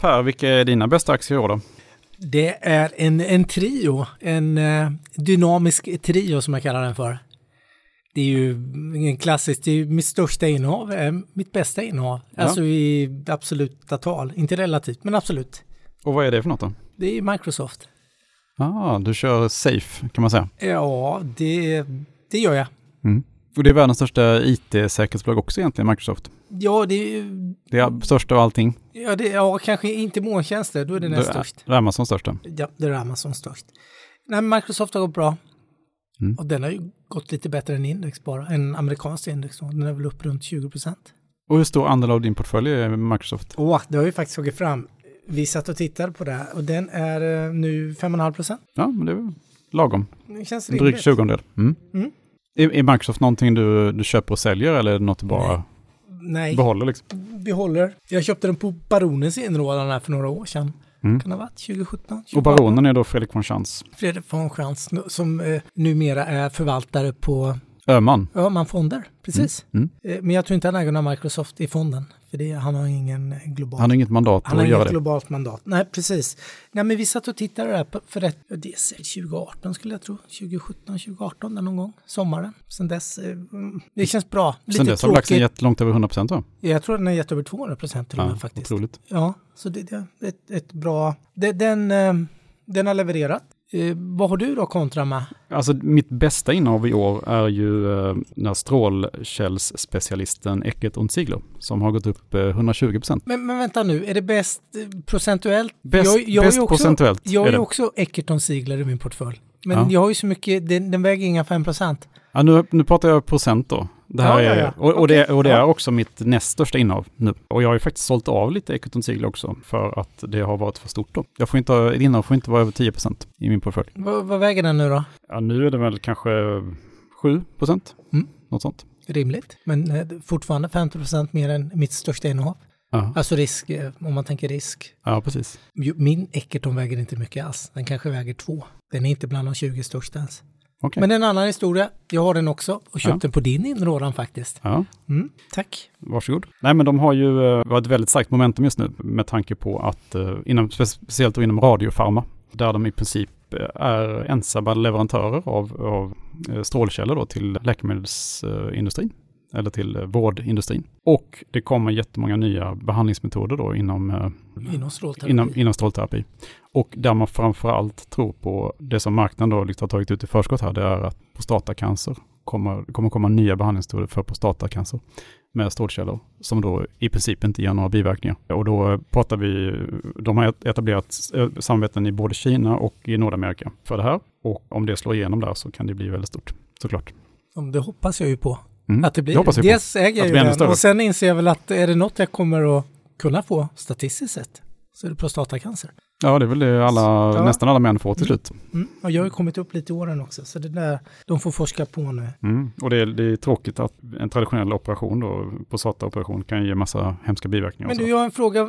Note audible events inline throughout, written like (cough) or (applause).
Per, vilka är dina bästa aktier i år då? Det är en, en trio, en eh, dynamisk trio som jag kallar den för. Det är ju en klassisk, det är mitt största innehav, eh, mitt bästa innehav. Ja. Alltså i absoluta tal, inte relativt, men absolut. Och vad är det för något då? Det är Microsoft. Ah, du kör Safe kan man säga. Ja, det, det gör jag. Mm. Och det är världens största IT-säkerhetsbolag också egentligen, Microsoft. Ja, det är ju- Det är största av allting. ja, det, ja kanske inte molntjänster, då är det näst Det är- störst. Det är Amazon största. Ja, det är Amazon störst. Nej, Microsoft har gått bra. Mm. Och den har ju gått lite bättre än index bara, en amerikansk index. Den är väl upp runt 20 procent. Och hur stor andel av din portfölj är Microsoft? Åh, det har ju faktiskt tagit fram. Vi satt och tittade på det här och den är eh, nu 5,5 procent. Ja, men det är väl lagom. Det känns rimligt. dryg tjugondel. Mm. Mm. Är, Microsoft någonting du, du köper och säljer eller är det något du bara Nej, behåller liksom? behåller. Jag köpte den på Baronens inrådan här för några år sedan. Mm. Kan det ha varit 2017? Och 2018? baronen är då Fredrik von Schantz. Fredrik von Schantz som eh, numera är förvaltare på Öhman. Öhman-fonder. Precis. Mm. Eh, men jag tror inte han äger någon Microsoft i fonden. För det, han har ingen eh, global Han har inget mandat Han har att göra inget det. globalt mandat. Nej, precis. Nej, men vi satt och tittade där på, för det, det är säkert 2018 skulle jag tro. 2017, 2018 där någon gång. Sommaren. Sen dess. eh, mm, Det känns bra. Lite Sen dess har tråkigt. gett långt över 100 procent va? Jag tror den har gett över 200 procent till och Ja, med faktiskt. otroligt. Ja, så det, det är ett, ett bra... Det, den, eh, den har levererat. Eh, vad har du då kontra med? Alltså mitt bästa innehav i år är ju eh, den här strålkällsspecialisten Eckert und Ziegler som har gått upp eh, 120 procent. Men, men vänta nu, är det bäst eh, procentuellt? Bäst, Jag- jag bäst också- procentuellt Jag har ju också Eckerton Sigler i min portfölj. Men Ja. jag har ju så mycket, den, den väger inga 5 procent. Ja, nu, nu pratar jag procent då. Det här Ja, ja, är, ja. Och, och, det, Okej. och det Ja. är också mitt näst största innehav nu. Och jag har ju faktiskt sålt av lite und Ziegler också för att det har varit för stort då. Jag får inte, ett innehav får inte vara över 10 procent i min portfölj. Vad, vad väger den nu då? Ja, nu är det väl kanske 7 procent. Mm. Något sånt. Rimligt, men eh, fortfarande 50 procent mer än mitt största innehav. Ja, Alltså risk, eh, om man tänker risk. ja precis. Min Eckerton väger inte mycket alls. Den kanske väger två. Den är inte bland de 20 största ens. Okej. Men en annan historia. Jag har den också och köpt Ja. den på din inrådan faktiskt. Ja. Mm, tack. Varsågod. Nej, men de har ju eh, varit väldigt starkt momentum just nu med tanke på att, eh, inom, spe- speciellt inom radiofarma, där de i princip eh, är ensamma leverantörer av, av strålkällor då till läkemedelsindustrin eller till eh, vårdindustrin. Och det kommer jättemånga nya behandlingsmetoder då inom, eh, Inom strålterapi. inom, inom strålterapi. Och där man framförallt tror på det som marknaden då liksom har tagit ut i förskott här, det är att prostatacancer kommer, kommer komma nya behandlingsmetoder för prostatacancer med strålkällor som då i princip inte ger några biverkningar. Och då pratar vi, de har etablerat eh, samarbeten i både Kina och i Nordamerika för det här. Och om det slår igenom där så kan det bli väldigt stort, såklart. Det hoppas jag ju på. Mm. Att det blir. På. Dels äger Att jag ju den större. och sen inser jag väl att är det något jag kommer att kunna få statistiskt sett så är det prostatacancer. Ja, det är väl det alla, Ja. nästan alla män får till slut. Mm. Och jag har ju kommit upp lite i åren också så det där, de får forska på nu. Mm. Och det är, det är tråkigt att en traditionell operation då, prostataoperation kan ge massa hemska biverkningar. Men så. du, jag har en fråga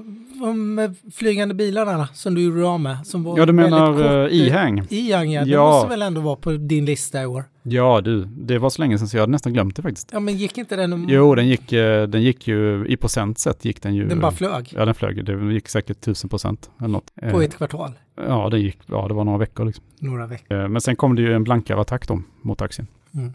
om eh, flygande bilarna som du gjorde av med. Som var Ja, du menar uh, e-hang? E-hang, ja. Det Ja. måste väl ändå vara på din lista i år? Ja du, det var så länge sedan så jag hade nästan glömt det faktiskt. Ja, men gick inte den... Jo, den gick, eh, den gick ju, i procent sett gick den ju. Den bara flög Ja, den flög. Det gick säkert tusen procent eller något. på Eh, ett kvartal, Ja, det gick, ja det var några veckor liksom. några veckor. Eh, Men sen kom det ju en blankare attack då mot aktien. Mm.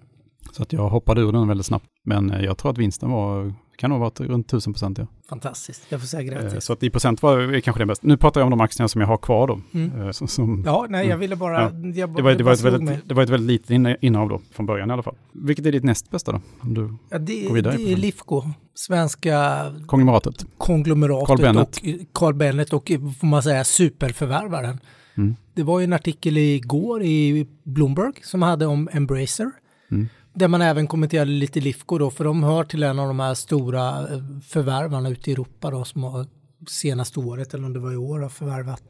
Så att jag hoppade ur den väldigt snabbt. Men jag tror att vinsten var, kan nog ha varit runt tusen procent ja. Fantastiskt, jag får säga Eh, grattis. Så att i procent var är kanske det bäst. Nu pratar jag om de aktierna som jag har kvar då. Mm. Eh, Som, som, Ja, nej, jag Mm. ville bara... Ja. Jag, det, var, det, var ett väldigt, det var ett väldigt litet inne- innehav då, från början i alla fall. Vilket är ditt näst bästa då? Om du, Ja, det, Gå vidare. det är Lifco, svenska konglomeratet? konglomeratet Carl Bennet. och Carl Bennet och får man säga superförvärvaren. Mm. Det var ju en artikel igår i Bloomberg som hade om Embracer. Mm. Där man även kommenterade lite Lifco då, för de hör till en av de här stora eh, förvärvarna ute i Europa då som har senaste året, eller om det var i år, har förvärvat,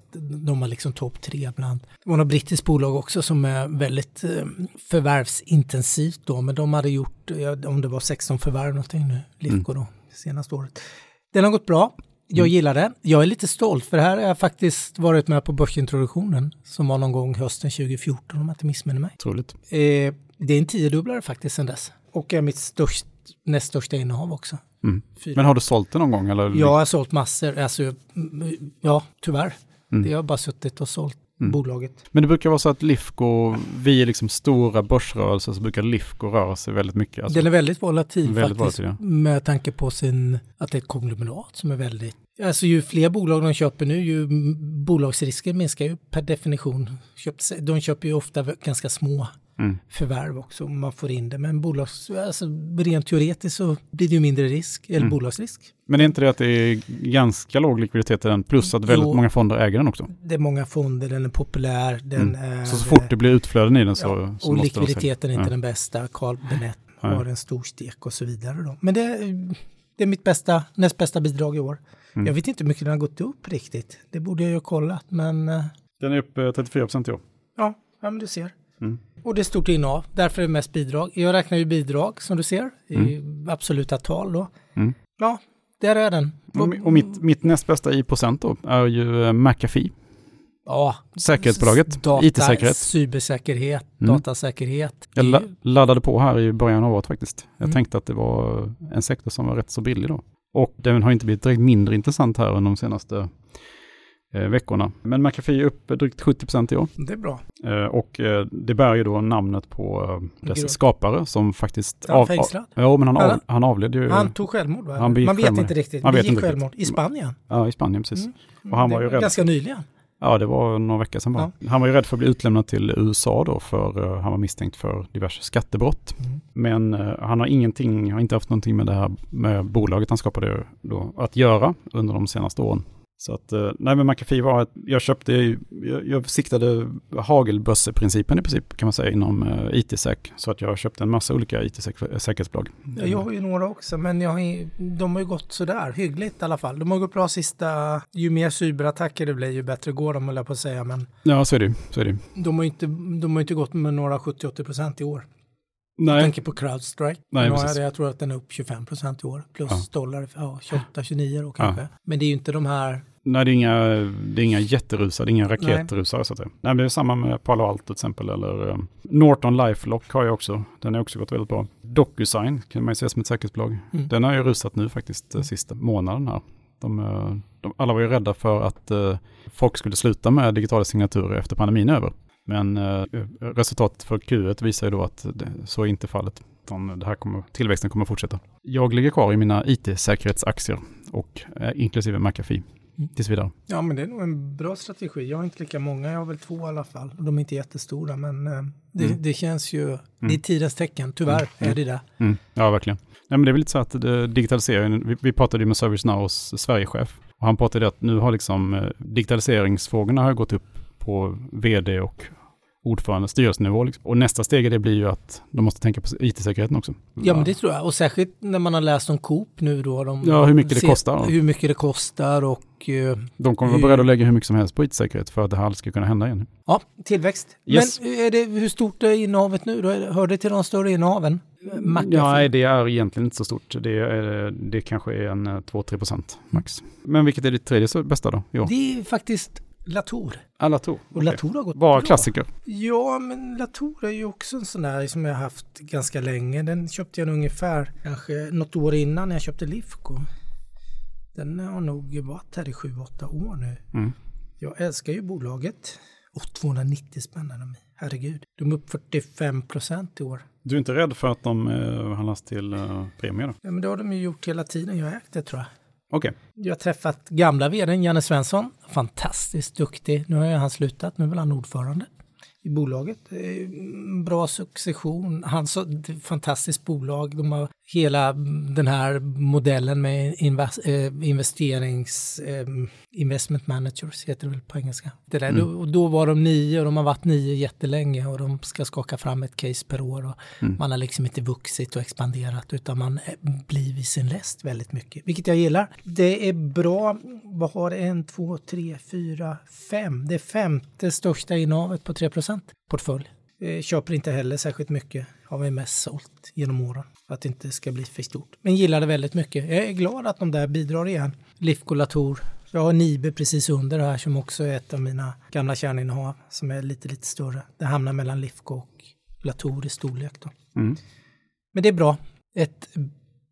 de har liksom topp tre bland. Det var något brittiskt bolag också som är väldigt eh, förvärvsintensivt då, men de hade gjort, om det var 16 förvärv någonting nu, Lifco då, senaste året. Den har gått bra. Jag Mm. gillar den. Jag är lite stolt för det här har jag faktiskt varit med på börsintroduktionen som var någon gång hösten 2014 om jag inte missminner mig. Otroligt. Eh, det är en tiodubblare faktiskt sedan dess och är mitt största näst största innehav också. Mm. Men har du sålt det någon gång? Eller? Jag har sålt massor, alltså, mm, ja tyvärr. Mm. Det har bara suttit och sålt Mm. bolaget. Men det brukar vara så att Lifco, vi är liksom stora börsrörelser så brukar Lifco röra sig väldigt mycket. Alltså, Den är väldigt volatil Väldigt faktiskt. volatil, Med tanke på sin, att det är ett konglomerat som är väldigt... Alltså ju fler bolag de köper nu, ju bolagsrisken minskar ju per definition. De köper ju ofta ganska små Mm. förvärv också om man får in det. Men bolags, alltså, rent teoretiskt så blir det ju mindre risk, eller Mm. bolagsrisk. Men är inte det att det är ganska låg likviditet i den plus att väldigt Jo. många fonder äger den också? Det är många fonder, den är populär, den är... Mm. Så så fort det blir utflöden i den så, Ja, så och likviditeten är inte Ja. den bästa. Carl Benett Nej. har en stor stek och så vidare. Då. Men det, det är mitt bästa, näst bästa bidrag i år. Mm. Jag vet inte hur mycket den har gått upp riktigt. Det borde jag ju ha kollat, men eh, Den är upp eh, 34 procent i år. ja, ja men du ser. Mm. Och det är stort innehav, därför är det mest bidrag. Jag räknar ju bidrag som du ser i absoluta tal då. Mm. Ja, där är den. Och, och mitt, mitt näst bästa i procent då är ju eh, McAfee, Ja, säkerhetsbolaget, IT-säkerhet. Cybersäkerhet, Mm. datasäkerhet. Jag la, laddade på här i början av året faktiskt. Jag Mm. tänkte att det var en sektor som var rätt så billig då. Och den har inte blivit direkt mindre intressant här under de senaste veckorna. Men McAfee är upp drygt 70 procent i år. Det är bra. Eh, och eh, det bär ju då namnet på eh, dess Grund. skapare som faktiskt... Han fängslad? Ja, men han, av, han avled ju Han tog självmord va? Han begick Man vet självmord. inte riktigt. Vet begick självmord i Spanien. ja, i Spanien precis. Mm. Och han Det var ju rädd. Ganska nyligen. Ja, det var några veckor sedan bara. Han var ju rädd för att bli utlämnad till USA då för eh, han var misstänkt för diverse skattebrott. Mm. Men eh, han har ingenting, har inte haft någonting med det här med bolaget han skapade då att göra under de senaste åren. Så att, eh, nej men McAfee var jag köpte, jag, jag siktade hagelbösseprincipen i princip kan man säga inom eh, IT-säk. Så att jag köpte en massa olika IT-säkerhetsbolag. Ja, Jag har ju några också, men jag har, de har ju gått sådär, hyggligt i alla fall. De har gått bra sista, ju mer cyberattacker det blir, ju bättre går de, höll jag på att säga. Men Ja, så är det ju, så är det ju. de har ju inte, de har inte gått med några 70-80 procent i år. Jag Nej, tänker på Crowdstrike. Nej, jag, det, jag tror att den är upp 25 procent i år. Plus Ja. dollar, ja, 28-29 då kanske. Men det är ju inte de här, nej det är inga, det är inga jätterusar, det är inga raketrusar så att säga. Nej, det är samma med Palo Alto till exempel, eller eh, Norton Lifelock har jag också. Den har också gått väldigt bra. DocuSign kan man ju se som ett säkerhetsbolag. Mm. Den har ju rusat nu faktiskt eh, sista månaden här. De, eh, de, alla var ju rädda för att eh, folk skulle sluta med digitala signaturer efter pandemin över. Men eh, resultatet för Q1 visar ju då att så är inte fallet. Det här kommer, tillväxten kommer fortsätta. Jag ligger kvar i mina IT-säkerhetsaktier och eh, inklusive McAfee Mm. tills vidare. ja men det är nog en bra strategi. Jag har inte lika många, jag har väl två i alla fall. De är inte jättestora, men eh, det, Mm. det känns ju, det är tidens tecken, tyvärr är det det. Mm, ja, verkligen. Nej, men det är väl lite så att digitaliseringen, vi, vi pratade ju med ServiceNows Sverigechef och han pratade att nu har liksom digitaliseringsfrågorna har gått upp på vd och ordförande, styrelsenivå. Liksom. Och nästa steg det blir ju att de måste tänka på IT-säkerheten också. Ja, men det tror jag. Och särskilt när man har läst om Coop nu då. De Ja, hur mycket det kostar. Hur mycket det kostar och eh, De kommer vara beredda att lägga hur mycket som helst på IT-säkerhet för att det här aldrig ska kunna hända igen. ja, tillväxt. Yes. Men är det, hur stort är innehavet nu då? Hör det till de större innehaven? McAfee? Ja, nej, det är egentligen inte så stort. Det, är, det kanske är en eh, 2-3 procent max. Men vilket är ditt tredje bästa då? Jo. Det är faktiskt Latour. Alla tog. Och Latour har gått Var bra. klassiker. Ja, men Latour är ju också en sån där som jag har haft ganska länge. Den köpte jag ungefär kanske något år innan jag köpte Lifco. Den har nog varit här i 7-8 år nu. Mm. Jag älskar ju bolaget. Och 290 spänn är de i. Herregud. De är upp 45 procent i år. Du är inte rädd för att de eh, handlas till eh, premier? då? Ja, men det har de ju gjort hela tiden jag har ägt det tror jag. Okej. Jag har träffat gamla vdn Janne Svensson. Fantastiskt duktig. Nu har ju han slutat. Nu är väl han ordförande i bolaget. Bra succession. Han så ett fantastiskt bolag. De har hela den här modellen med eh, investerings... Eh, investment managers heter det väl på engelska. Det där. Mm. Då, då var de nio och de har varit nio jättelänge och de ska skaka fram ett case per år. Och Mm. Man har liksom inte vuxit och expanderat utan man eh, blir vid sin läst väldigt mycket. Vilket jag gillar. Det är bra. Vad har? En, två, tre, fyra, fem. Det är femte största innehavet på 3 portfölj. Eh, Köper inte heller särskilt mycket. Har vi mest sålt genom åren. För att det inte ska bli för stort. Men gillar det väldigt mycket. Jag är glad att de där bidrar igen. Lifco Latour. Jag har Nibe precis under här som också är ett av mina gamla kärninnehav. Som är lite, lite större. Det hamnar mellan Lifco och Latour i storlek då. Mm. Men det är bra. ett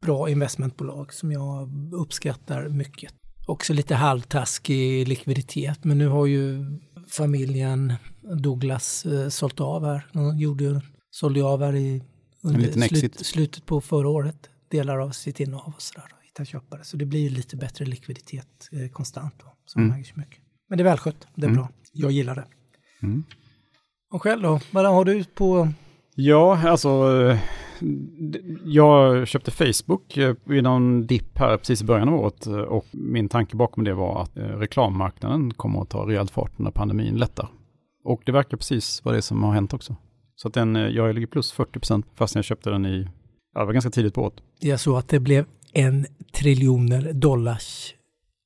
bra investmentbolag som jag uppskattar mycket. Också lite halvtaskig likviditet, men nu har ju familjen Douglas eh, sålt av här. De gjorde, sålde av här i under slut, slutet på förra året, delar av sitt innehav och sådär. Hitta köpare. Så det blir lite bättre likviditet eh, konstant då, som mm. äger så mycket. Men det är välskött, det är mm. bra. Jag gillar det. Mm. Och själv då, vad har du på? Ja, alltså jag köpte Facebook eh, vid någon dipp här precis i början av året eh, och min tanke bakom det var att eh, reklammarknaden kommer att ta rejält fart när pandemin lättar. Och det verkar precis vara det som har hänt också. Så att den, jag ligger plus 40 procent fast jag köpte den i, ja, det var ganska tidigt på året. Jag såg att det blev en triljoner dollars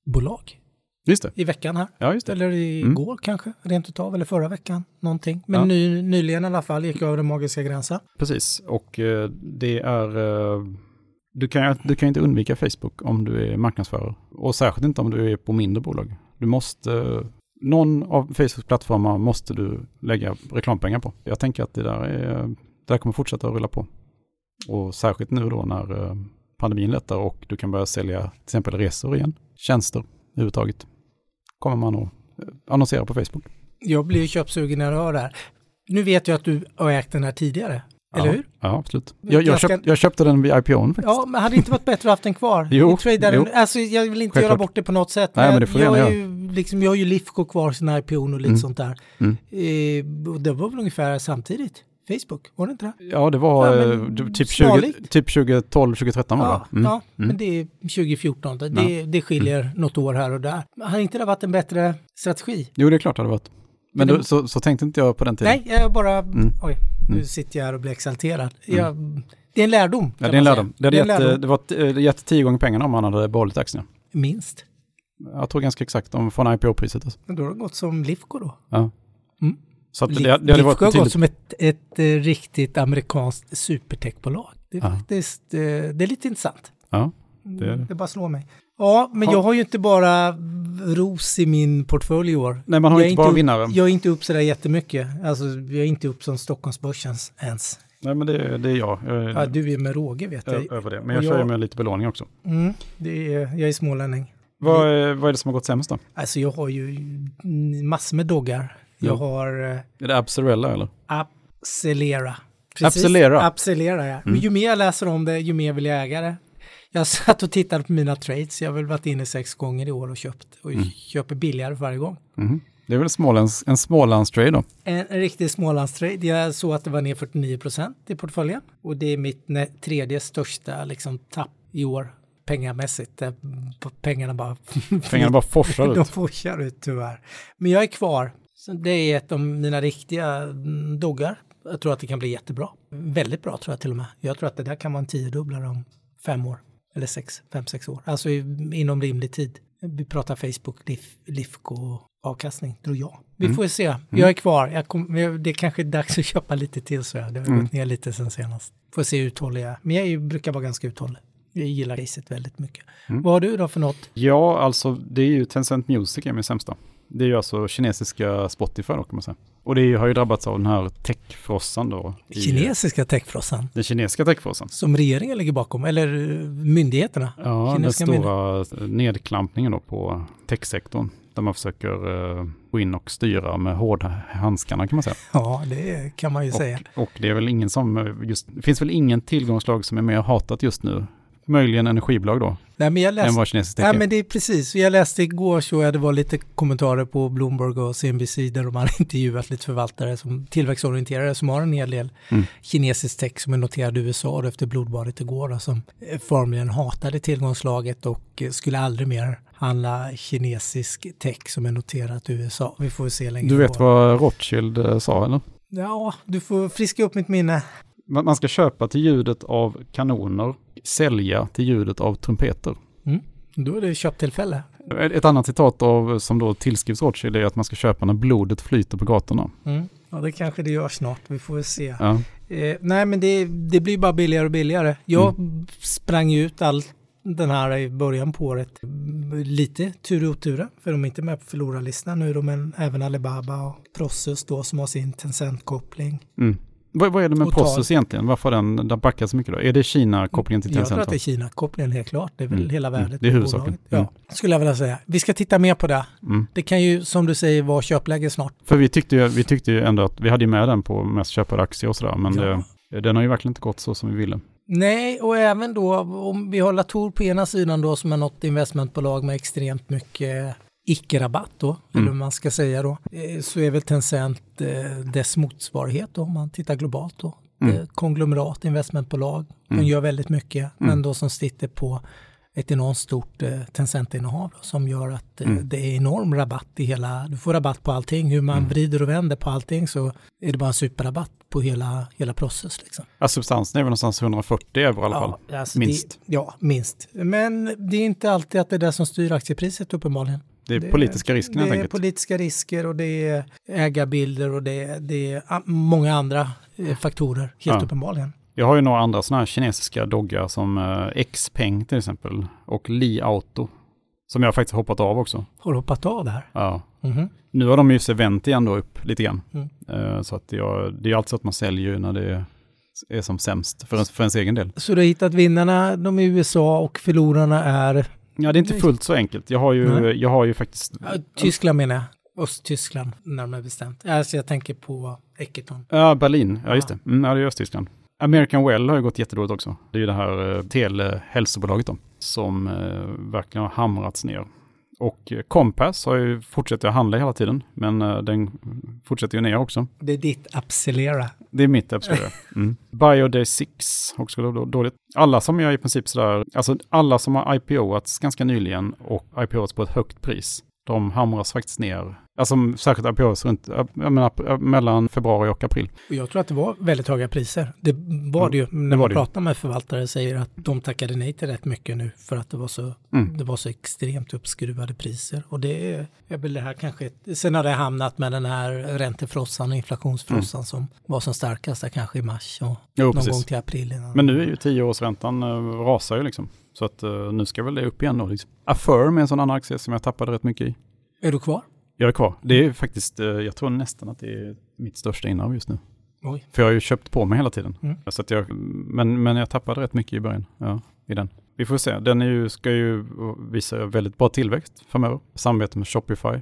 bolag. Just det. I veckan här. Ja, just det. Eller igår mm. kanske, rent utav, eller förra veckan, någonting. Men ja. ny, nyligen i alla fall gick över den magiska gränsen. Precis, och eh, det är... Eh, du, kan, du kan inte undvika Facebook om du är marknadsförare. Och särskilt inte om du är på mindre bolag. Du måste... Någon av Facebooks plattformar måste du lägga reklampengar på. Jag tänker att det där, är, det där kommer fortsätta att rulla på. Och särskilt nu då när eh, pandemin lättar och du kan börja sälja till exempel resor igen, tjänster överhuvudtaget kommer man att eh, annonsera på Facebook. Jag blir köpsugen när jag hör det här. Nu vet jag att du har ägt den här tidigare. Eller ja, hur? Ja, absolut. Jag, jag, köpt, jag köpte den vid IPOn faktiskt. Ja, men hade det inte varit bättre att haft den kvar? (laughs) jo, jo. Alltså, jag vill inte Självklart. göra bort det på något sätt. Nej, men det får jag, jag, ju, liksom, jag har ju Lifco kvar sin IPOn och lite mm. sånt där. Mm. Eh, det var väl ungefär samtidigt? Facebook, var det inte det? Ja, det var ja, eh, typ, 20, typ 2012, 2013 var ja, det. Mm. Ja, mm. men det är 2014. Det, ja. det skiljer mm. något år här och där. Har inte det varit en bättre strategi? Jo, det är klart det har varit. Men då, så, så tänkte inte jag på den tiden. Nej, jag bara, mm. oj, nu mm. sitter jag här och blir exalterad. Mm. Jag, det är en lärdom. Ja, det är en lärdom. Det hade det gett, lärdom. det var gett tio gånger pengarna om man hade behållit aktierna. Minst. Jag tror ganska exakt om från IPO-priset. Alltså. Men då har det gått som Lifco då. Ja. Mm. Så att det, det hade varit har gått som ett, ett, eh, riktigt amerikanskt supertechbolag. Det är ja. faktiskt, eh, det är lite intressant. Ja, det är det. Det bara slår mig. Ja, men ha. jag har ju inte bara ros i min portfölj i år. Nej, man har jag inte bara upp, vinnare. Jag är inte upp sådär jättemycket. Alltså, jag är inte upp som Stockholmsbörsen ens. Nej, men det, det är jag. jag är, ja, du är med råge vet jag. Över det. Men jag, jag kör ju med lite belåning också. Mm, det är, jag är smålänning. Vad, är, vad är det som har gått sämst då? Alltså jag har ju massor med doggar. Jag har... Eh, är det Abcerella eller? Abcelera. Precis. Abcelera? Abcelera, ja. Mm. Ju mer jag läser om det, ju mer vill jag äga det. Jag satt och tittade på mina trades. Jag har väl varit inne sex gånger i år och köpt. Och mm. köper billigare för varje gång. Mm. Det är väl Smålands, en Smålandstrade då? En, en riktig Smålandstrade. Jag såg att det var ner 49 procent i portföljen. Och det är mitt tredje största liksom, tapp i år pengamässigt. Pengarna bara... (laughs) Pengarna bara forsar (laughs) ut. De forsar ut tyvärr. Men jag är kvar. Så det är ett av mina riktiga mm, doggar. Jag tror att det kan bli jättebra. Väldigt bra tror jag till och med. Jag tror att det där kan vara en tiodubblare om fem år. Eller sex, fem, sex år. Alltså inom rimlig tid. Vi pratar Facebook, LIF, LIFCO avkastning, tror jag. Vi mm. får se. Mm. Jag är kvar. Jag kom, det är kanske är dags att (laughs) köpa lite till så jag. Det har mm. gått ner lite sen senast. Får se hur uthållig jag är. Men jag brukar vara ganska uthållig. Jag gillar racet väldigt mycket. Mm. Vad har du då för något? Ja, alltså det är ju Tencent Music är min sämsta. Det är ju alltså kinesiska Spotify då kan man säga. Och det har ju drabbats av den här techfrossan då. Kinesiska techfrossan? Den kinesiska techfrossan. Som regeringen ligger bakom, eller eh, myndigheterna? Ja, kinesiska den stora nedklampningen då på techsektorn. Där man försöker uh, gå in och styra med hårda handskarna kan man säga. (laughs) Ja, det kan man ju och, säga. Och det är väl ingen som, just, det finns väl ingen tillgångslag som är mer hatat just nu möjligen energibolag då. Nej, men jag läste, än vad kinesiskt Nej, men det är precis. Jag läste igår så det var lite kommentarer på Bloomberg och CNBC där de har (laughs) intervjuat lite förvaltare som tillväxtorienterade som har en hel del mm. kinesisk tech som är noterad i USA efter blodbadet igår och som formligen hatade tillgångslaget och skulle aldrig mer handla kinesisk tech som är noterat i USA. Vi får se längre Du vet vad Rothschild eh, sa eller? Ja, du får friska upp mitt minne. Man ska köpa till ljudet av kanoner, sälja till ljudet av trumpeter. Mm. Då är det köptillfälle. Ett annat citat av, som då tillskrivs Rothschild är att man ska köpa när blodet flyter på gatorna. Mm. Ja, det kanske det gör snart. Vi får väl se. Ja. Eh, nej, men det, det blir bara billigare och billigare. Jag mm. sprang ut all den här i början på året. Lite tur och otur, för de är inte med på förlorarlistan nu, men även Alibaba och Prosus då som har sin Tencent-koppling. Mm. Vad, vad är det med. Prosus egentligen? Varför har den, den backat så mycket då? Är det Kina-kopplingen till Jag Tencent? tror att det är Kina-kopplingen helt klart. Det är väl Mm. hela Mm. värdet. Det är huvudsaken. Mm. Ja, skulle jag vilja säga. Vi ska titta mer på det. Mm. Det kan ju, som du säger, vara köpläge snart. För vi tyckte, ju, vi tyckte ju ändå att vi hade ju med den på mest köpade aktier och sådär, men Ja. det, den har ju verkligen inte gått så som vi ville. Nej, och även då om vi har Latour på ena sidan då som är något investmentbolag med extremt mycket icke-rabatt då, eller Mm. hur man ska säga då, eh, så är väl Tencent eh, dess motsvarighet då, om man tittar globalt då. Mm. Eh, Konglomerat, investmentbolag, de Mm. gör väldigt mycket, men Mm. då som sitter på ett enormt stort eh, Tencent-innehav som gör att eh, Mm. det är enorm rabatt i hela, du får rabatt på allting, hur man Mm. vrider och vänder på allting så är det bara en superrabatt på hela, hela process liksom. Ja, substansen är väl någonstans 140 euro i alla fall. Ja, alltså Minst. Det, ja, minst. Men det är inte alltid att det är det som styr aktiepriset uppenbarligen. Det är det- politiska risken helt Det är enkelt. politiska risker och det är ägarbilder och det är, det är många andra eh, faktorer, helt Ja. uppenbarligen. Jag har ju några andra sådana här kinesiska doggar som eh, Xpeng till exempel och Li Auto. Som jag faktiskt hoppat av också. Har du hoppat av där? Ja. Mhm. Nu har de ju sig vänt igen då upp lite grann. Mm. Eh, Så att jag, det är alltid så att man säljer ju när det är som sämst för, ens- för ens egen del. Så du har hittat vinnarna, de är i USA och förlorarna är Ja, det är inte fullt så enkelt. Jag har ju, Nej. jag har ju faktiskt... Tyskland menar jag. Östtyskland närmare bestämt. Alltså jag tänker på Eckerton. Ja, Berlin. Ja, Ja. just det. Mm, ja, det är Östtyskland. American Well har ju gått jättedåligt också. Det är ju det här eh, telehälsobolaget då, som eh, verkligen har hamrats ner. Och Compass har ju fortsatt att handla hela tiden, men eh, den fortsätter ju ner också. Det är ditt Abcelera. Det är mitt absolut. (laughs) Mm. Bioday 6 också då- dåligt. Alla som är i princip sådär, alltså alla som har IPOats ganska nyligen och IPOats på ett högt pris, de hamras faktiskt ner. Alltså särskilt IPOs runt, menar, mellan februari och april. Och jag tror att det var väldigt höga priser. Det var det ju. När Mm. var man det pratar med förvaltare säger att de tackade nej till rätt mycket nu för att det var så, Mm. det var så extremt uppskruvade priser. Och det är, väl det här kanske, sen har det hamnat med den här räntefrossan och inflationsfrossan som var som starkast där kanske i mars och Mm. Jo, någon gång precis. till april. Innan. Men nu är ju tioårsräntan uh, rasar ju liksom. Så att eh, nu ska väl det upp igen då liksom. Affirm är en sån annan aktie som jag tappade rätt mycket i. Är du kvar? Jag är kvar. Det är faktiskt, eh, jag tror nästan att det är mitt största innehav just nu. Oj. För jag har ju köpt på mig hela tiden. Mm. Så att jag, men, men jag tappade rätt mycket i början. Ja, i den. Vi får se. Den är ju, ska ju visa väldigt bra tillväxt framöver. Samarbete med Shopify.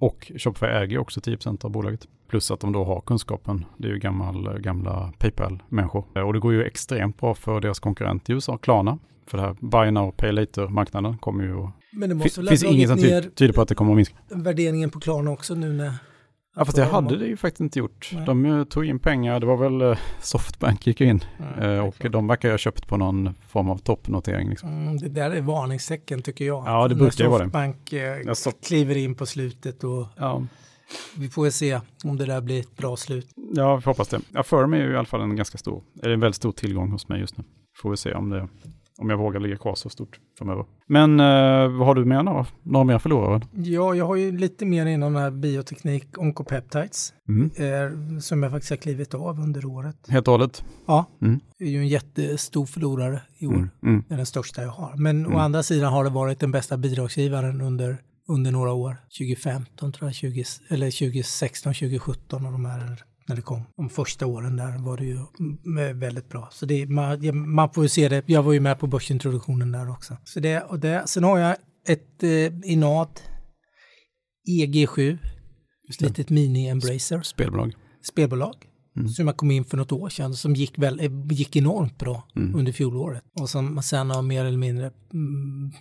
Och Shopify äger ju också 10% av bolaget. Plus att de då har kunskapen. Det är ju gammal, gamla Paypal-människor. Eh, Och det går ju extremt bra för deras konkurrent i USA, Klarna. För det här Buy Now Pay Later-marknaden kommer ju att... Men det måste väl finns inget som tyder på att det kommer att minska. värderingen på Klarna också nu när... Ja, fast det hade det ju faktiskt inte gjort. Nej. De eh, tog in pengar, det var väl eh, Softbank gick in. Eh, är och klart. de verkar ju ha köpt på någon form av toppnotering. Liksom. Mm, det där är varningstecken tycker jag. Ja, det När brukar ju vara det. Softbank eh, Jag så- kliver in på slutet och Ja. Vi får väl se om det där blir ett bra slut. ja, vi hoppas det. Affirm är ju i alla fall en ganska stor, eller en väldigt stor tillgång hos mig just nu. Får vi se om, det, om jag vågar ligga kvar så stort framöver. Men eh, vad har du med några, några mer förlorare? Ja, jag har ju lite mer inom den här bioteknik, onkopeptides, Mm. eh, som jag faktiskt har klivit av under året. Helt och hållet? Ja, Mm. det är ju en jättestor förlorare i år. Mm. Mm. Det är den största jag har. Men Mm. å andra sidan har det varit den bästa bidragsgivaren under, under några år. 2015 tror jag, 20, eller 2016, 2017 och de här när det kom. De första åren där var det ju mm, väldigt bra. Så det, man, man får ju se det. Jag var ju med på börsintroduktionen där också. Så det, och det, sen har jag ett eh, Inad EG7, Just det. litet mini-embracer, Spelbolag. spelbolag. Mm. Som jag kom in för något år sedan, som gick, väl, eh, gick enormt bra Mm. under fjolåret. Och som sen har mer eller mindre mm,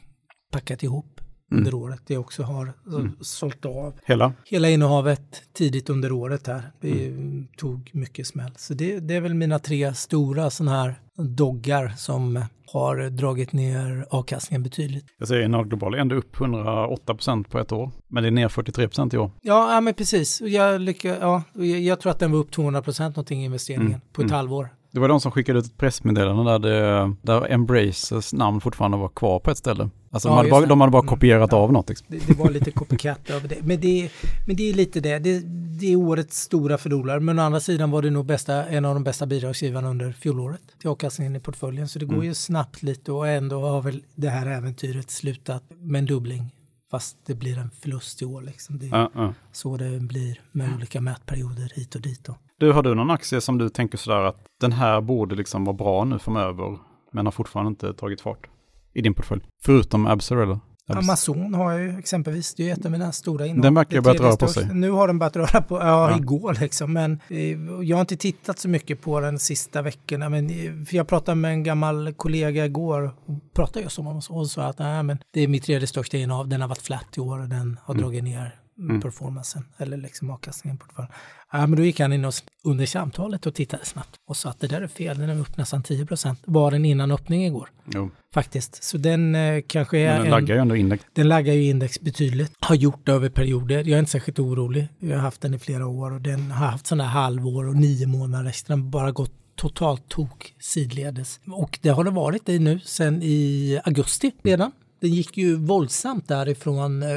packat ihop Mm. under året. Det också har så, Mm. sålt av Hela? hela innehavet tidigt under året här. Det Mm. tog mycket smäll. Så det, det är väl mina tre stora sådana här doggar som har dragit ner avkastningen betydligt. Jag säger Enad Global är ändå upp 108% på ett år. Men det är ner 43% i år. Ja, ja men precis. Jag, lycka, ja, jag, jag tror att den var upp 200 procent någonting i investeringen Mm. på ett Mm. halvår. Det var de som skickade ut ett pressmeddelande där, det, där Embraces namn fortfarande var kvar på ett ställe. Alltså Ja, de, hade bara, de hade bara Mm. kopierat Ja. av något. Liksom. Det, det var lite copycat över det. Men det, men det är lite det. det. Det är årets stora förlorare. Men å andra sidan var det nog bästa, en av de bästa bidragsgivarna under fjolåret till avkastningen i portföljen. Så det går Mm. ju snabbt lite och ändå har väl det här äventyret slutat med en dubbling fast det blir en förlust i år. Liksom. Det är Ja, ja. så det blir med olika mätperioder hit och dit. Då. Du, har du någon aktie som du tänker sådär att den här borde liksom vara bra nu framöver, men har fortfarande inte tagit fart i din portfölj? Förutom Abser eller? Abs- Amazon har jag ju exempelvis, det är ju ett av mina stora innehav. Den verkar ha börjat röra på sig. Nu har den börjat röra på, ja, Ja. igår liksom. Men eh, jag har inte tittat så mycket på den sista veckorna. Men, eh, för jag pratade med en gammal kollega igår och pratade just om honom och sa att nej, men det är mitt tredje största innehav. Den har varit flat i år och den har Mm. dragit ner Mm. performancen eller liksom avkastningen på portföljen. Ja, men då gick han in och, under samtalet och tittade snabbt och sa att det där är fel, den är upp nästan 10 procent. Var den innan öppning igår Jo, faktiskt. Så den eh, kanske är men den en... laggar ju ändå index. Den laggar ju index betydligt. Har gjort det över perioder. Jag är inte särskilt orolig. Jag har haft den i flera år och den har haft sådana här halvår och nio månader. Den har bara gått totalt tok sidledes. Och det har det varit i nu sedan i augusti redan. Den gick ju våldsamt därifrån eh,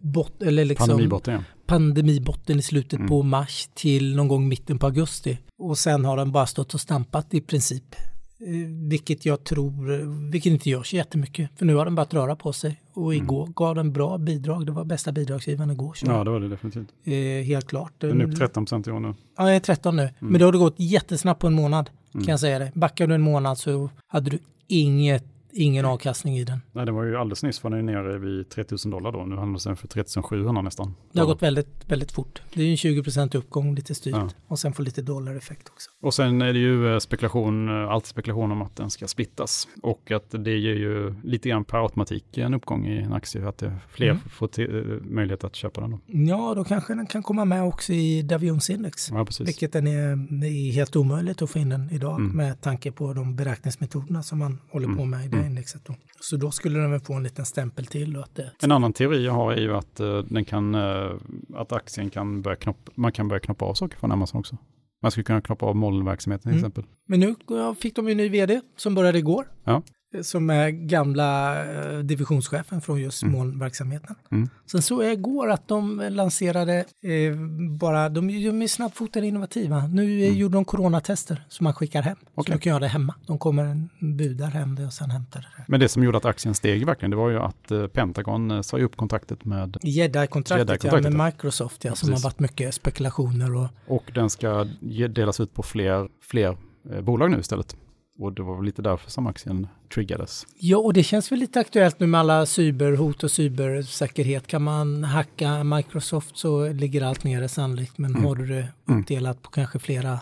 bot, eller liksom Pandemibotten, ja. pandemibotten i slutet Mm. på mars till någon gång mitten på augusti. Och sen har den bara stått och stampat i princip. Eh, Vilket jag tror, vilket inte gör så jättemycket. För nu har den börjat röra på sig. Och igår gav den bra bidrag. Det var bästa bidragsgivaren igår. Så, Mm. Ja, det var det definitivt. eh, helt klart. Den är upp 13 procent i år nu. Ja, jag är 13 nu. Men då har det gått jättesnabbt på en månad. Kan jag säga det. Backar du en månad så hade du inget, ingen avkastning i den. Nej, det var ju alldeles nyss var den nere vid 3000 dollar då. Nu handlas den för 3700 nästan. Det har gått väldigt, väldigt fort. Det är ju en 20% uppgång lite styrt. Ja. Och sen får lite dollareffekt också. Och sen är det ju eh, spekulation, eh, allt spekulation om att den ska splittas. Och att det ger ju lite grann per automatik en uppgång i en aktie. Att det fler Mm. får till, eh, möjlighet att köpa den då. Ja, då kanske den kan komma med också i Davions index. Ja, precis. Vilket den är, är helt omöjligt att få in den idag Mm. med tanke på de beräkningsmetoderna som man håller på Mm. med i det Mm. Indexet. Då. Så då skulle den väl få en liten stämpel till. Och att det, En annan teori jag har är ju att, eh, den kan, eh, att aktien kan börja knoppa, man kan börja knoppa av saker från Amazon också. Man skulle kunna knoppa av molnverksamheten till Mm. exempel. Men nu fick de ju en ny vd som började igår. Ja. Som är gamla eh, divisionschefen från just Mm. molnverksamheten. Mm. Sen såg jag igår att de lanserade eh, bara, de, de är snabbfotade innovativa. Nu eh, Mm. gjorde de coronatester som man skickar hem. Så Okej. du kan göra det hemma. De kommer en budar hem det och sen hämtar det. Men det som gjorde att aktien steg verkligen, det var ju att eh, Pentagon sa upp kontraktet med, Jedi-kontraktet ja, Jedi-kontraktet, med ja. Microsoft ja, Ja, som har varit mycket spekulationer och och den ska delas ut på fler, fler bolag nu istället. Och det var väl lite därför som aktien triggades. Ja, och det känns väl lite aktuellt nu med alla cyberhot och cybersäkerhet. Kan man hacka Microsoft så ligger allt nere sannolikt. Men Mm. har du det Mm. uppdelat på kanske flera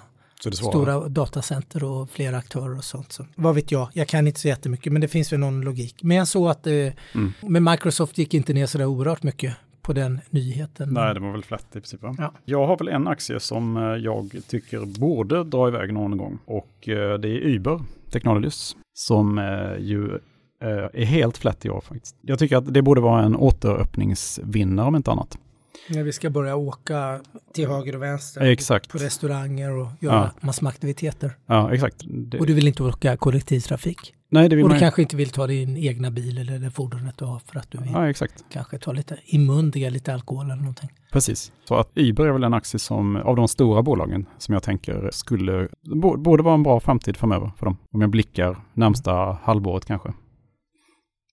stora datacenter och flera aktörer och sånt. Så, vad vet jag, jag kan inte så jättemycket men det finns väl någon logik. Men jag såg att eh, Mm. med Microsoft gick inte ner så där oerhört mycket på den nyheten. Nej, det var väl flat i princip. Va? Ja. Jag har väl en aktie som eh, jag tycker borde dra iväg någon gång. Och eh, det är Uber Technologies som eh, ju är helt flat i år faktiskt. Jag tycker att det borde vara en återöppningsvinnare om inte annat. När vi ska börja åka till höger och vänster Exakt. på restauranger och göra massor med aktiviteter. Ja, exakt. Det, Och du vill inte åka kollektivtrafik. Nej, det vill Och du man kanske inte vill ta din egna bil eller det fordonet du har för att du vill Ja, exakt. kanske ta lite inmundiga lite alkohol eller någonting. Precis. Så att Uber är väl en aktie som, av de stora bolagen, som jag tänker skulle, bo- borde vara en bra framtid framöver för dem. Om jag blickar närmsta halvåret kanske.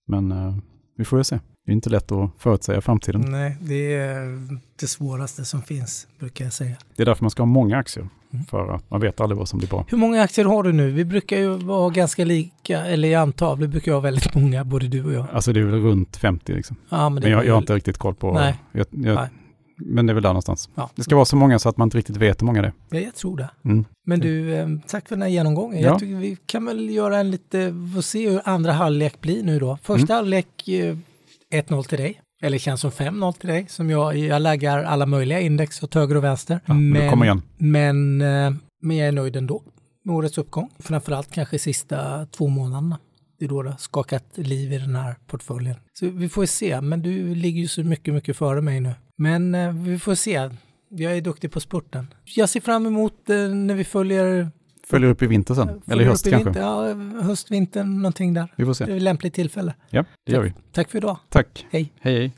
Men eh, vi får ju se. Det är inte lätt att förutsäga framtiden. Nej, det är det svåraste som finns, brukar jag säga. Det är därför man ska ha många aktier. Mm. För att man vet aldrig vad som blir bra. Hur många aktier har du nu? Vi brukar ju vara ganska lika, eller i antal, vi brukar ha väldigt många, både du och jag. Alltså det är väl runt 50 liksom. Ja, men Men jag, jag har inte riktigt koll på... Nej. Jag, jag, Nej. Men det är väl där någonstans. Ja. Det ska vara så många så att man inte riktigt vet hur många det är. Ja, jag tror det. Mm. Men du, eh, tack för den här genomgången. Ja. Jag vi kan väl göra en lite, få se hur andra halvlek blir nu då. Första halvlek eh, 1-0 till dig. Eller känns som 5-0 till dig. Som jag, jag läggar alla möjliga index åt höger och vänster. Ja, men igen. Men, eh, men jag är nöjd ändå med årets uppgång. Framförallt kanske sista två månaderna. Det är då det har skakat liv i den här portföljen. Så vi får se, men du ligger ju så mycket, mycket före mig nu. Men eh, vi får se. Jag är duktig på spurten. Jag ser fram emot eh, när vi följer... Följer upp i vinter sen. Eller följer i höst kanske. Vinter, ja, höst, vinter, någonting där. Vi får Det se. är ett lämpligt tillfälle. Ja, det gör vi. Tack för idag. Tack. Hej. Hej, hej.